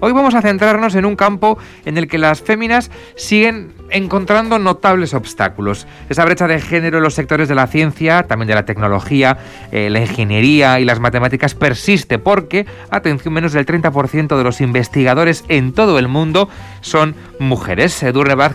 Hoy vamos a centrarnos en un campo en el que las féminas siguen encontrando notables obstáculos. Esa brecha de género en los sectores de la ciencia, también de la tecnología, eh, la ingeniería y las matemáticas persiste porque, atención, menos del 30% de los investigadores en todo el mundo son mujeres.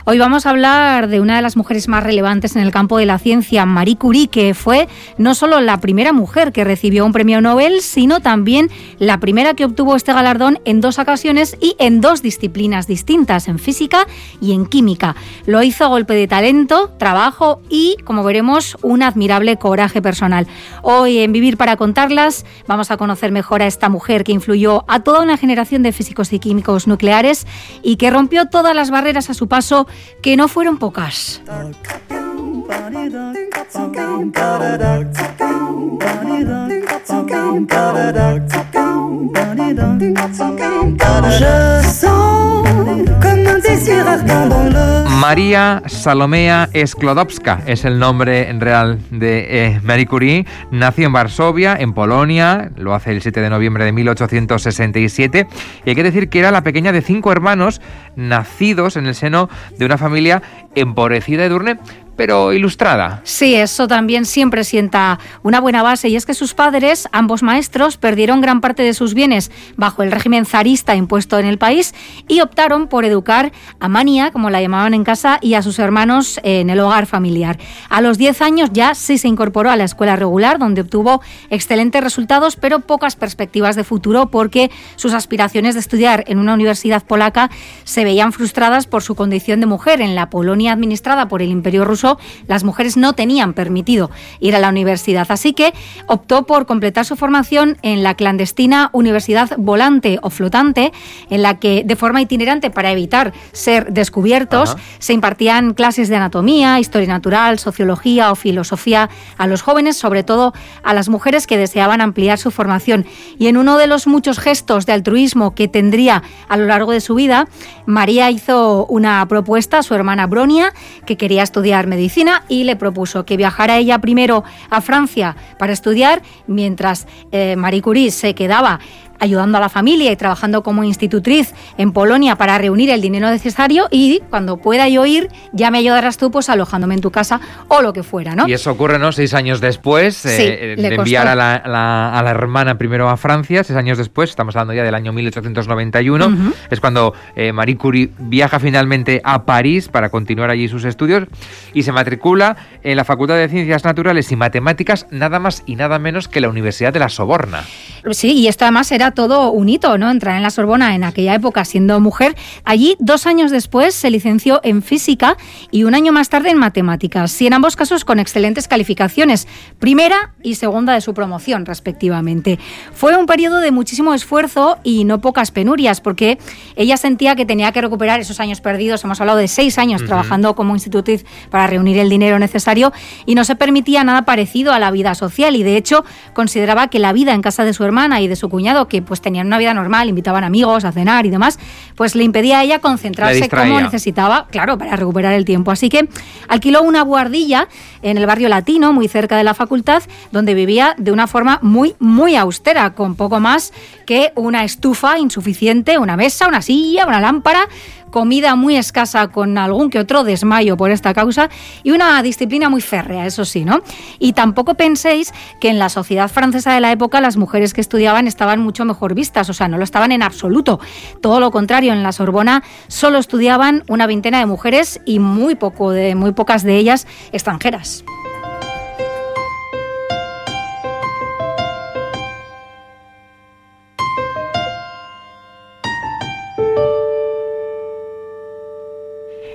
Hoy vamos a hablar de una de las mujeres más relevantes en el campo de la ciencia, Marie Curie, que fue no solo la primera mujer que recibió un premio Nobel, sino también la primera que obtuvo este galardón en dos ocasiones y en dos disciplinas distintas, en física y en química. Lo hizo a golpe de talento, trabajo y, como veremos, un admirable coraje personal. Hoy en Vivir para contarlas vamos a conocer mejor a esta mujer que influyó a toda una generación de físicos y químicos nucleares y que rompió todas las barreras a su paso, que no fueron pocas. María Salomea Sklodowska es el nombre real de eh, Marie Curie. Nació en Varsovia, en Polonia, lo hace el 7 de noviembre de 1867. Y hay que decir que era la pequeña de cinco hermanos nacidos en el seno de una familia empobrecida de Durne, pero ilustrada. Sí, eso también siempre sienta una buena base y es que sus padres, ambos maestros, perdieron gran parte de sus bienes bajo el régimen zarista impuesto en el país y optaron por educar a Mania, como la llamaban en casa, y a sus hermanos en el hogar familiar. A los 10 años ya sí se incorporó a la escuela regular, donde obtuvo excelentes resultados, pero pocas perspectivas de futuro porque sus aspiraciones de estudiar en una universidad polaca se veían frustradas por su condición de mujer en la Polonia administrada por el Imperio Ruso las mujeres no tenían permitido ir a la universidad. Así que optó por completar su formación en la clandestina Universidad Volante o Flotante, en la que de forma itinerante para evitar ser descubiertos se impartían clases de anatomía, historia natural, sociología o filosofía a los jóvenes, sobre todo a las mujeres que deseaban ampliar su formación. Y en uno de los muchos gestos de altruismo que tendría a lo largo de su vida, María hizo una propuesta a su hermana Bronia, que quería estudiar medicina y le propuso que viajara ella primero a Francia para estudiar, mientras eh, Marie Curie se quedaba ayudando a la familia y trabajando como institutriz en Polonia para reunir el dinero necesario y cuando pueda yo ir ya me ayudarás tú pues alojándome en tu casa o lo que fuera, ¿no? Y eso ocurre, ¿no? Seis años después eh, de enviar a la, hermana primero a Francia, seis años después, estamos hablando ya del año 1891, es cuando eh, Marie Curie viaja finalmente a París para continuar allí sus estudios y se matricula en la Facultad de Ciencias Naturales y Matemáticas nada más y nada menos que la Universidad de la Soborna. Sí, y esto además era todo un hito, ¿no? Entrar en la Sorbona en aquella época siendo mujer. Allí, dos años después, se licenció en física y un año más tarde en matemáticas. Y en ambos casos con excelentes calificaciones, primera y segunda de su promoción, respectivamente. Fue un periodo de muchísimo esfuerzo y no pocas penurias, porque ella sentía que tenía que recuperar esos años perdidos. Hemos hablado de seis años trabajando como institutriz para reunir el dinero necesario y no se permitía nada parecido a la vida social. Y de hecho, consideraba que la vida en casa de su hermana y de su cuñado, que pues tenían una vida normal, invitaban amigos a cenar y demás, pues le impedía a ella concentrarse como necesitaba, claro, para recuperar el tiempo. Así que alquiló una guardilla en el barrio latino, muy cerca de la facultad, donde vivía de una forma muy, muy austera, con poco más que una estufa insuficiente, una mesa, una silla, una lámpara, comida muy escasa con algún que otro desmayo por esta causa y una disciplina muy férrea, eso sí, ¿no? Y tampoco penséis que en la sociedad francesa de la época las mujeres que estudiaban estaban mucho mejor vistas, o sea, no lo estaban en absoluto. Todo lo contrario, en la Sorbona solo estudiaban una veintena de mujeres y muy poco de muy pocas de ellas extranjeras.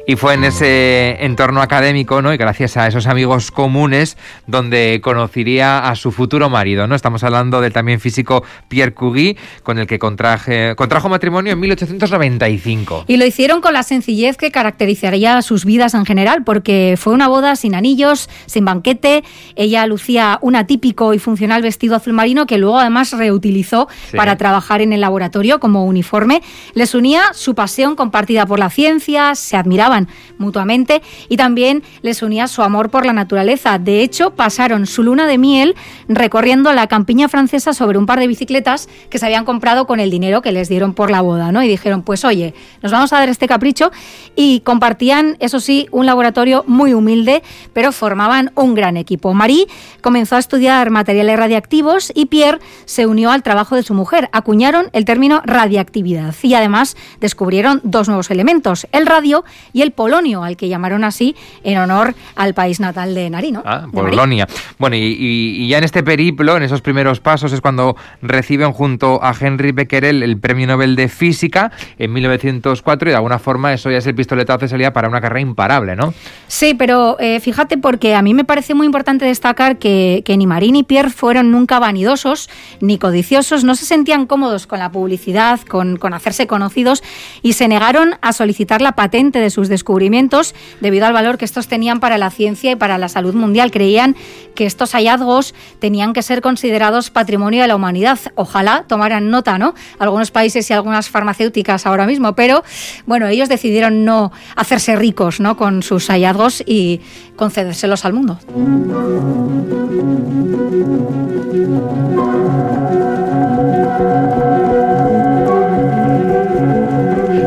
Y fue en ese entorno académico, ¿no? Y gracias a esos amigos comunes donde conocería a su futuro marido, ¿no? Estamos hablando del también físico Pierre Curie, con el que contraje, contrajo matrimonio en 1895. Y lo hicieron con la sencillez que caracterizaría sus vidas en general, porque fue una boda sin anillos, sin banquete. Ella lucía un atípico y funcional vestido azul marino que luego además reutilizó para trabajar en el laboratorio como uniforme. Les unía su pasión compartida por la ciencia, se admiraban mutuamente y también les unía su amor por la naturaleza. De hecho, pasaron su luna de miel recorriendo la campiña francesa sobre un par de bicicletas que se habían comprado con el dinero que les dieron por la boda, ¿no? Y dijeron, pues oye, nos vamos a dar este capricho y compartían, eso sí, un laboratorio muy humilde, pero formaban un gran equipo. Marie comenzó a estudiar materiales radiactivos y Pierre se unió al trabajo de su mujer. Acuñaron el término radiactividad y además descubrieron dos nuevos elementos, el radio y el polonio, al que llamaron así en honor al país natal de Narino. Ah, Polonia. Bueno, y, ya en este periplo, en esos primeros pasos, es cuando reciben junto a Henry Becquerel el Premio Nobel de Física en 1904 y de alguna forma eso ya es el pistoletazo de salida para una carrera imparable, ¿no? Sí, pero eh, fíjate porque a mí me parece muy importante destacar que, que ni Marie ni Pierre fueron nunca vanidosos ni codiciosos, no se sentían cómodos con la publicidad, con, con hacerse conocidos y se negaron a solicitar la patente de sus descubrimientos debido al valor que estos tenían para la ciencia y para la salud mundial. Creían que estos hallazgos tenían que ser considerados patrimonio de la humanidad. Ojalá tomaran nota, ¿no? Algunos países y algunas farmacéuticas ahora mismo, pero bueno, ellos decidieron no hacerse ricos, ¿no? Con sus hallazgos y concedérselos al mundo.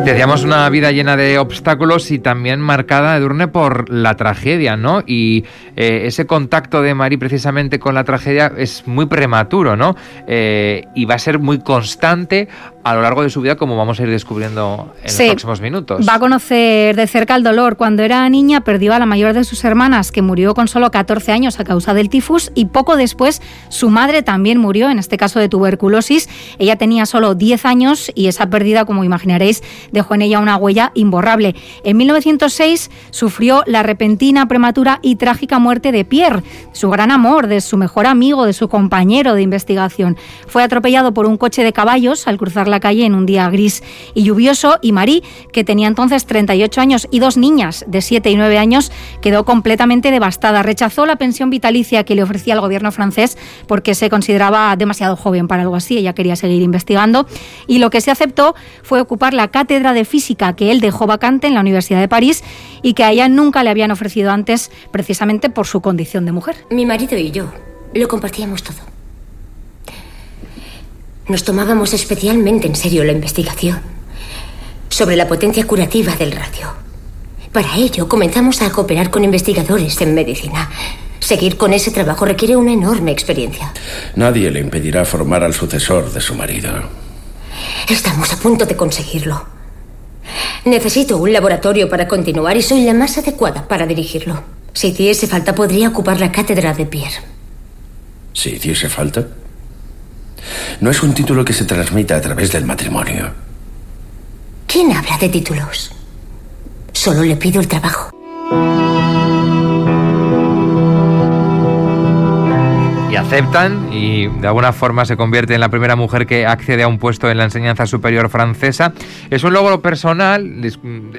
Decíamos una vida llena de obstáculos y también marcada, Edurne, por la tragedia, ¿no? Y eh, ese contacto de Marie precisamente con la tragedia es muy prematuro, ¿no? Eh, y va a ser muy constante a lo largo de su vida, como vamos a ir descubriendo en los próximos minutos. Va a conocer de cerca el dolor. Cuando era niña perdió a la mayor de sus hermanas, que murió con solo 14 años a causa del tifus, y poco después su madre también murió, en este caso de tuberculosis. Ella tenía solo 10 años y esa pérdida, como imaginaréis, dejó en ella una huella imborrable. En 1906 sufrió la repentina, prematura y trágica muerte de Pierre, su gran amor, de su mejor amigo, de su compañero de investigación. Fue atropellado por un coche de caballos al cruzar la calle en un día gris y lluvioso y Marie, que tenía entonces 38 años y dos niñas de 7 y 9 años, quedó completamente devastada. Rechazó la pensión vitalicia que le ofrecía el gobierno francés porque se consideraba demasiado joven para algo así. Ella quería seguir investigando y lo que se aceptó fue ocupar la cátedra de física que él dejó vacante en la Universidad de París y que a ella nunca le habían ofrecido antes precisamente por su condición de mujer. Mi marido y yo lo compartíamos todo. Nos tomábamos especialmente en serio la investigación sobre la potencia curativa del radio. Para ello comenzamos a cooperar con investigadores en medicina. Seguir con ese trabajo requiere una enorme experiencia. Nadie le impedirá formar al sucesor de su marido. Estamos a punto de conseguirlo. Necesito un laboratorio para continuar y soy la más adecuada para dirigirlo. Si hiciese falta, podría ocupar la cátedra de Pierre. ¿Si hiciese falta? No es un título que se transmita a través del matrimonio. ¿Quién habla de títulos? Solo le pido el trabajo. Aceptan y de alguna forma se convierte en la primera mujer que accede a un puesto en la enseñanza superior francesa. Es un logro personal,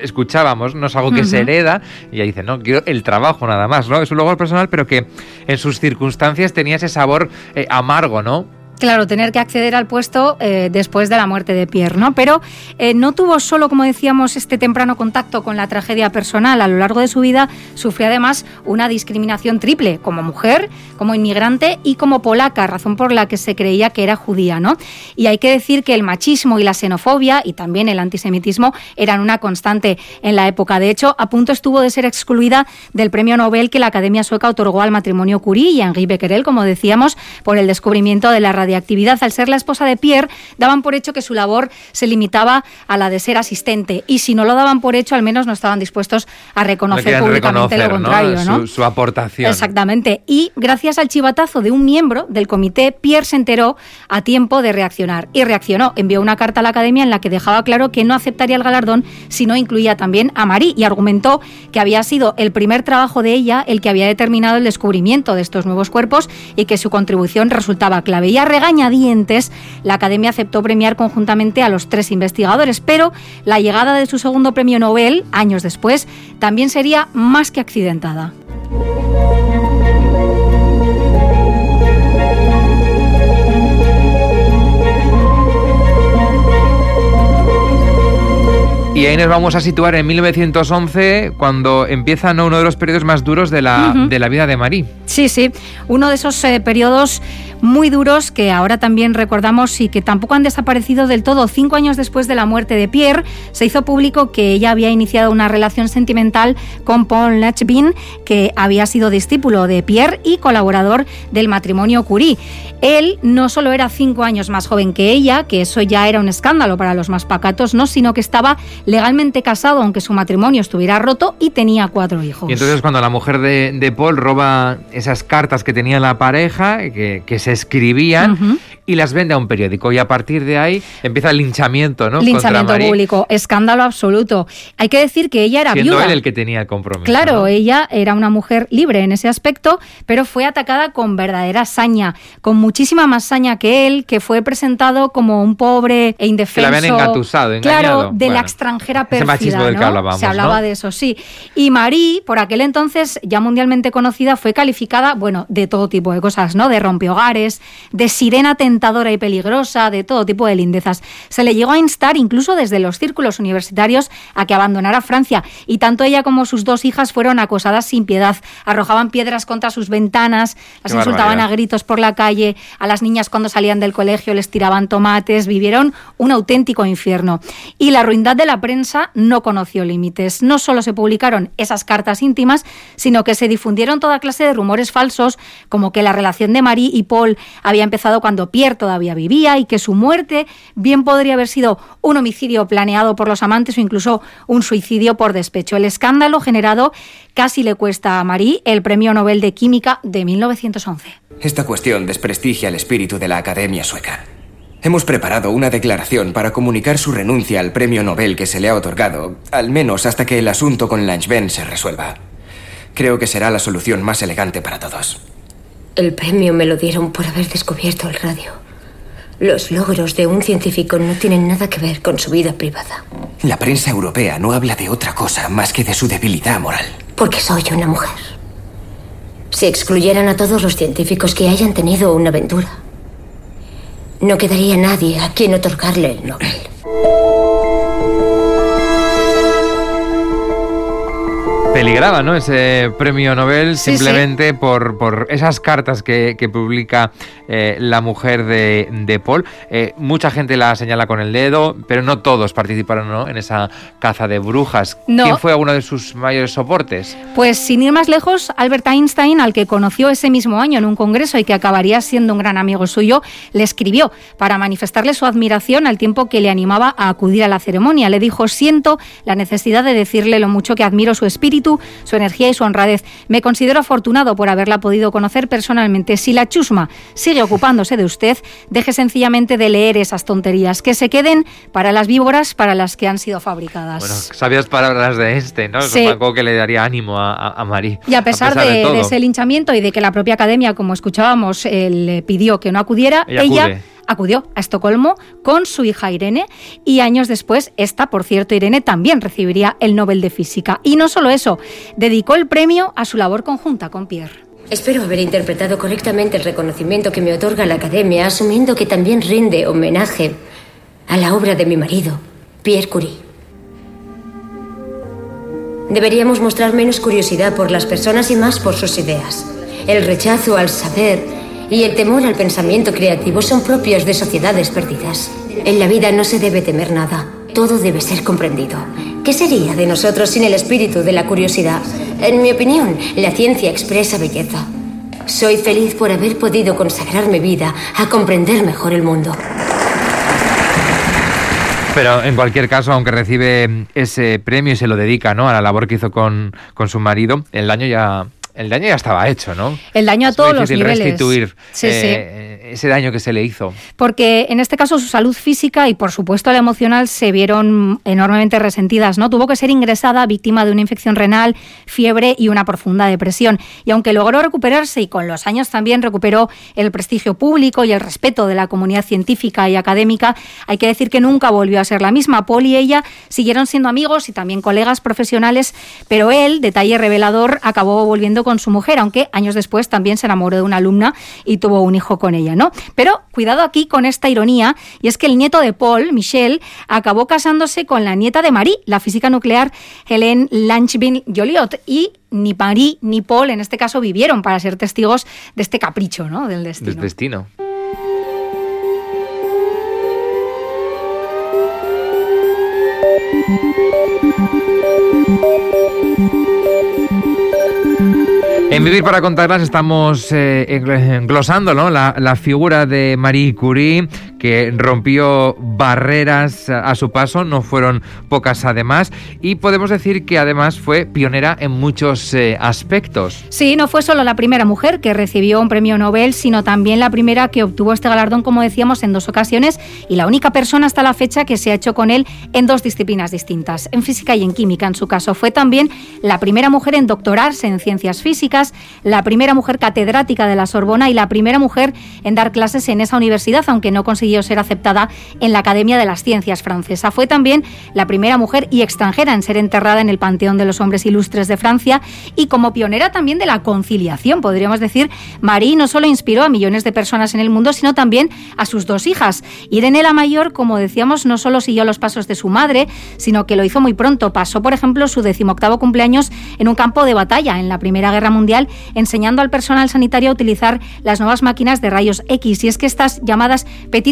escuchábamos, no es algo que se hereda, y ella dice, no, quiero el trabajo nada más, ¿no? Es un logro personal, pero que en sus circunstancias tenía ese sabor eh, amargo, ¿no? Claro, tener que acceder al puesto eh, después de la muerte de Pierre, ¿no? Pero eh, no tuvo solo, como decíamos, este temprano contacto con la tragedia personal. A lo largo de su vida sufrió además una discriminación triple, como mujer, como inmigrante y como polaca, razón por la que se creía que era judía, ¿no? Y hay que decir que el machismo y la xenofobia y también el antisemitismo eran una constante en la época. De hecho, a punto estuvo de ser excluida del premio Nobel que la Academia Sueca otorgó al matrimonio Curie y a Henri Becquerel, como decíamos, por el descubrimiento de la radiación radiactividad al ser la esposa de Pierre, daban por hecho que su labor se limitaba a la de ser asistente. Y si no lo daban por hecho, al menos no estaban dispuestos a reconocer públicamente lo contrario. ¿no? Su, aportación. Exactamente. Y gracias al chivatazo de un miembro del comité, Pierre se enteró a tiempo de reaccionar. Y reaccionó. Envió una carta a la academia en la que dejaba claro que no aceptaría el galardón si no incluía también a Marie y argumentó que había sido el primer trabajo de ella el que había determinado el descubrimiento de estos nuevos cuerpos y que su contribución resultaba clave. Y a regañadientes, la academia aceptó premiar conjuntamente a los tres investigadores, pero la llegada de su segundo premio Nobel, años después, también sería más que accidentada. Y ahí nos vamos a situar en 1911, cuando empieza uno de los periodos más duros de la, de la vida de Marie. Sí, sí, uno de esos eh, periodos muy duros que ahora también recordamos y que tampoco han desaparecido del todo. Cinco años después de la muerte de Pierre, se hizo público que ella había iniciado una relación sentimental con Paul Lechbin, que había sido discípulo de Pierre y colaborador del matrimonio Curie. Él no solo era cinco años más joven que ella, que eso ya era un escándalo para los más pacatos, no, sino que estaba legalmente casado, aunque su matrimonio estuviera roto, y tenía cuatro hijos. Y entonces cuando la mujer de, Paul roba esas cartas que tenía la pareja, que se escribían y las vende a un periódico. Y a partir de ahí empieza el linchamiento, ¿no? Linchamiento público, escándalo absoluto. Hay que decir que ella era Siendo viuda. él el que tenía el compromiso. Claro, ella era una mujer libre en ese aspecto, pero fue atacada con verdadera saña, con muchísima más saña que él, que fue presentado como un pobre e indefenso. Que la habían engatusado, engañado. Claro, de la extranjera pérfida, machismo del que hablábamos, Se hablaba de eso, sí. Y Marie, por aquel entonces ya mundialmente conocida, fue calificada, bueno, de todo tipo de cosas, ¿no? De rompehogares de sirena tentadora y peligrosa, de todo tipo de lindezas. Se le llegó a instar incluso desde los círculos universitarios a que abandonara Francia y tanto ella como sus dos hijas fueron acosadas sin piedad. Arrojaban piedras contra sus ventanas, las insultaban a gritos por la calle, a las niñas cuando salían del colegio les tiraban tomates, vivieron un auténtico infierno. Y la ruindad de la prensa no conoció límites. No solo se publicaron esas cartas íntimas, sino que se difundieron toda clase de rumores falsos, como que la relación de Marie y Paul había empezado cuando Pierre todavía vivía y que su muerte bien podría haber sido un homicidio planeado por los amantes o incluso un suicidio por despecho. El escándalo generado casi le cuesta a Marie el Premio Nobel de Química de 1911. Esta cuestión desprestigia el espíritu de la Academia Sueca. Hemos preparado una declaración para comunicar su renuncia al premio Nobel que se le ha otorgado, al menos hasta que el asunto con Langevin se resuelva. Creo que será la solución más elegante para todos. El premio me lo dieron por haber descubierto el radio. Los logros de un científico no tienen nada que ver con su vida privada. La prensa europea no habla de otra cosa más que de su debilidad moral. Porque soy una mujer. Si excluyeran a todos los científicos que hayan tenido una aventura, no quedaría nadie a quien otorgarle el Nobel. Peligraba, ¿no? Ese premio Nobel simplemente Por, por, esas cartas que, publica eh, la mujer de, Paul. Eh, mucha gente la señala con el dedo, pero no todos participaron en esa caza de brujas. ¿Quién fue uno de sus mayores soportes? Pues sin ir más lejos, Albert Einstein, al que conoció ese mismo año en un congreso y que acabaría siendo un gran amigo suyo, le escribió para manifestarle su admiración al tiempo que le animaba a acudir a la ceremonia. Le dijo, siento la necesidad de decirle lo mucho que admiro su espíritu su energía y su honradez. Me considero afortunado por haberla podido conocer personalmente. Si la chusma sigue ocupándose de usted, deje sencillamente de leer esas tonterías, que se queden para las víboras para las que han sido fabricadas. Bueno, sabias palabras de este, ¿no? Sí. Supongo que le daría ánimo a, a, Marí. Y a pesar, de, ese linchamiento y de que la propia academia, como escuchábamos, le pidió que no acudiera, ella acudió a Estocolmo con su hija Irene y años después, esta, por cierto, Irene también recibiría el Nobel de Física. Y no solo eso, dedicó el premio a su labor conjunta con Pierre. Espero haber interpretado correctamente el reconocimiento que me otorga la Academia, asumiendo que también rinde homenaje a la obra de mi marido, Pierre Curie. Deberíamos mostrar menos curiosidad por las personas y más por sus ideas. El rechazo al saber y el temor al pensamiento creativo son propios de sociedades perdidas. En la vida no se debe temer nada, todo debe ser comprendido. ¿Qué sería de nosotros sin el espíritu de la curiosidad? En mi opinión, la ciencia expresa belleza. Soy feliz por haber podido consagrar mi vida a comprender mejor el mundo. Pero en cualquier caso, aunque recibe ese premio y se lo dedica ¿no? a la labor que hizo con, con su marido, el daño ya el daño ya estaba hecho, ¿no? El daño a todos los niveles. restituir eh, ese daño que se le hizo. Porque en este caso su salud física y por supuesto la emocional se vieron enormemente resentidas, ¿no? Tuvo que ser ingresada víctima de una infección renal, fiebre y una profunda depresión. Y aunque logró recuperarse y con los años también recuperó el prestigio público y el respeto de la comunidad científica y académica, hay que decir que nunca volvió a ser la misma. Paul y ella siguieron siendo amigos y también colegas profesionales, pero él, detalle revelador, acabó volviendo con su mujer, aunque años después también se enamoró de una alumna y tuvo un hijo con ella, ¿no? Pero cuidado aquí con esta ironía, y es que el nieto de Paul, Michel, acabó casándose con la nieta de Marie, la física nuclear Hélène Langevin Joliot, y ni Marie ni Paul en este caso vivieron para ser testigos de este capricho, ¿no? Del destino. Del destino. En Vivir para Contarlas estamos eh, la, figura de Marie Curie, que rompió barreras a, su paso, no fueron pocas además, y podemos decir que además fue pionera en muchos eh, aspectos. Sí, no fue solo la primera mujer que recibió un premio Nobel, sino también la primera que obtuvo este galardón, como decíamos, en dos ocasiones, y la única persona hasta la fecha que se ha hecho con él en dos disciplinas distintas, en física y en química en su caso. Fue también la primera mujer en doctorarse en ciencias físicas, la primera mujer catedrática de la Sorbona y la primera mujer en dar clases en esa universidad, aunque no consiguió ser aceptada en la Academia de las Ciencias francesa. Fue también la primera mujer y extranjera en ser enterrada en el Panteón de los Hombres Ilustres de Francia y como pionera también de la conciliación, podríamos decir, Marie no solo inspiró a millones de personas en el mundo, sino también a sus dos hijas. Irene la mayor, como decíamos, no solo siguió los pasos de su madre, sino que lo hizo muy pronto. Pasó, por ejemplo, su decimoctavo cumpleaños en un campo de batalla en la Primera Guerra Mundial enseñando al personal sanitario a utilizar las nuevas máquinas de rayos X. Y es que estas llamadas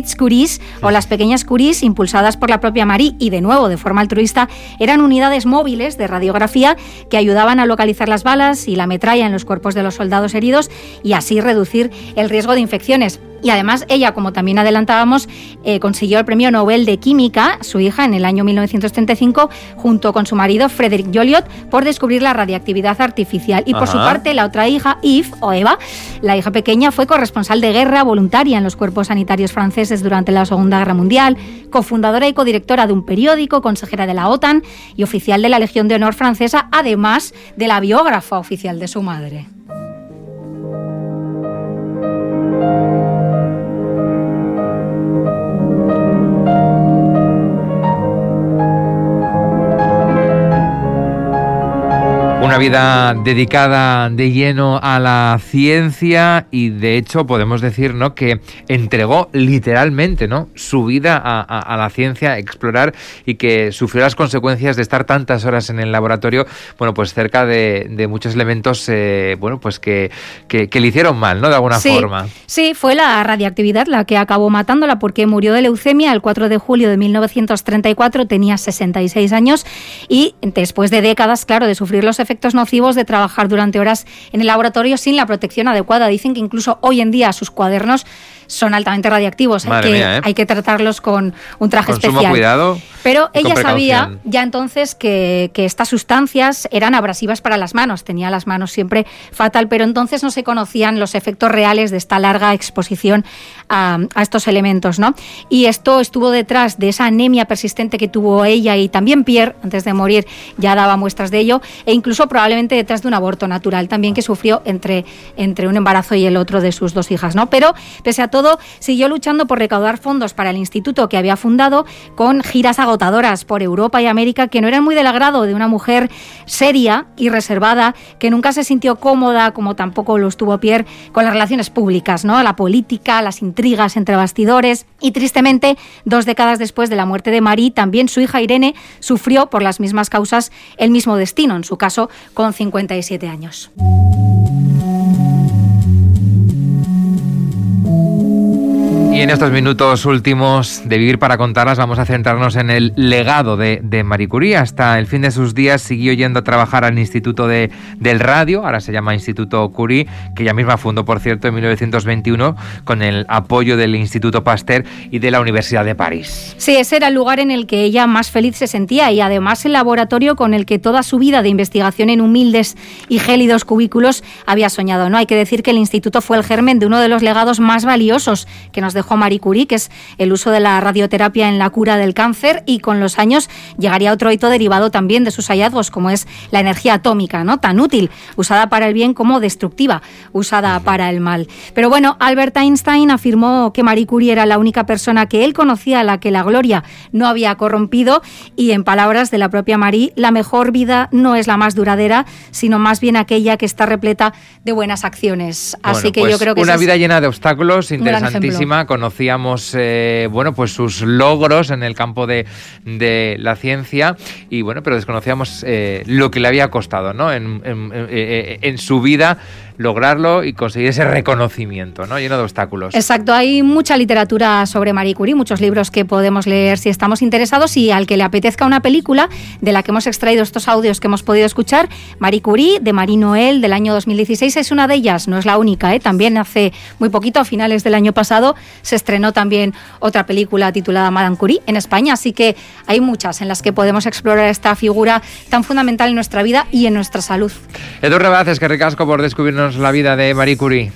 Petits Curies o las pequeñas Curies, impulsadas por la propia Marie y de nuevo de forma altruista, eran unidades móviles de radiografía que ayudaban a localizar las balas y la metralla en los cuerpos de los soldados heridos y así reducir el riesgo de infecciones. Y además ella, como también adelantábamos, eh, consiguió el premio Nobel de Química, su hija, en el año 1935, junto con su marido Frederick Joliot, por descubrir la radiactividad artificial. Y por su parte, la otra hija, Eve, o Eva, la hija pequeña, fue corresponsal de guerra voluntaria en los cuerpos sanitarios franceses durante la Segunda Guerra Mundial, cofundadora y codirectora de un periódico, consejera de la OTAN y oficial de la Legión de Honor francesa, además de la biógrafa oficial de su madre. Una vida dedicada de lleno a la ciencia y de hecho podemos decir ¿no? que entregó literalmente ¿no? su vida a, la ciencia, a explorar y que sufrió las consecuencias de estar tantas horas en el laboratorio, bueno, pues cerca de, muchos elementos eh, bueno, pues que, que, le hicieron mal, ¿no? De alguna forma. Sí, fue la radiactividad la que acabó matándola porque murió de leucemia el 4 de julio de 1934, tenía 66 años y después de décadas, claro, de sufrir los efectos nocivos de trabajar durante horas en el laboratorio sin la protección adecuada. Dicen que incluso hoy en día sus cuadernos son altamente radiactivos. hay, que, ¿eh? hay que tratarlos con un traje especial. cuidado. Pero ella sabía ya entonces que, estas sustancias eran abrasivas para las manos. Tenía las manos siempre fatal, pero entonces no se conocían los efectos reales de esta larga exposición a, estos elementos. ¿no? Y esto estuvo detrás de esa anemia persistente que tuvo ella y también Pierre, antes de morir, ya daba muestras de ello, e incluso probablemente detrás de un aborto natural también que sufrió entre, entre un embarazo y el otro de sus dos hijas. ¿no? Pero pese a todo, siguió luchando por recaudar fondos para el instituto que había fundado con giras agotadoras por Europa y América que no eran muy del agrado de una mujer seria y reservada que nunca se sintió cómoda, como tampoco lo estuvo Pierre, con las relaciones públicas, ¿no? La política, las intrigas entre bastidores. Y tristemente, dos décadas después de la muerte de Marie, también su hija Irene sufrió por las mismas causas el mismo destino, en su caso con 57 años. Y en estos minutos últimos de Vivir para Contarlas vamos a centrarnos en el legado de, Marie Curie. Hasta el fin de sus días siguió yendo a trabajar al Instituto de, del Radio, ahora se llama Instituto Curie, que ella misma fundó, por cierto, en 1921 con el apoyo del Instituto Pasteur y de la Universidad de París. Sí, ese era el lugar en el que ella más feliz se sentía y además el laboratorio con el que toda su vida de investigación en humildes y gélidos cubículos había soñado. ¿no? Hay que decir que el instituto fue el germen de uno de los legados más valiosos que nos dejó Marie Curie, que es el uso de la radioterapia en la cura del cáncer y con los años llegaría otro hito derivado también de sus hallazgos, como es la energía atómica, ¿no? Tan útil, usada para el bien como destructiva, usada para el mal. Pero bueno, Albert Einstein afirmó que Marie Curie era la única persona que él conocía a la que la gloria no había corrompido y en palabras de la propia Marie, la mejor vida no es la más duradera, sino más bien aquella que está repleta de buenas acciones. Así que yo pues creo que una vida llena de obstáculos, interesantísima. Conocíamos eh, bueno, pues sus logros en el campo de, la ciencia y bueno, pero desconocíamos eh, lo que le había costado, ¿no? en eh, su vida lograrlo y conseguir ese reconocimiento, ¿no? Lleno de obstáculos. Exacto, hay mucha literatura sobre Marie Curie, muchos libros que podemos leer si estamos interesados y al que le apetezca una película de la que hemos extraído estos audios que hemos podido escuchar, Marie Curie de Marie Noël del año 2016 es una de ellas, no es la única, ¿eh? también hace muy poquito, a finales del año pasado, se estrenó también otra película titulada Madame Curie en España, así que hay muchas en las que podemos explorar esta figura tan fundamental en nuestra vida y en nuestra salud. Edu Rebaz, es que ricasco por descubrirnos la vida de Marie Curie.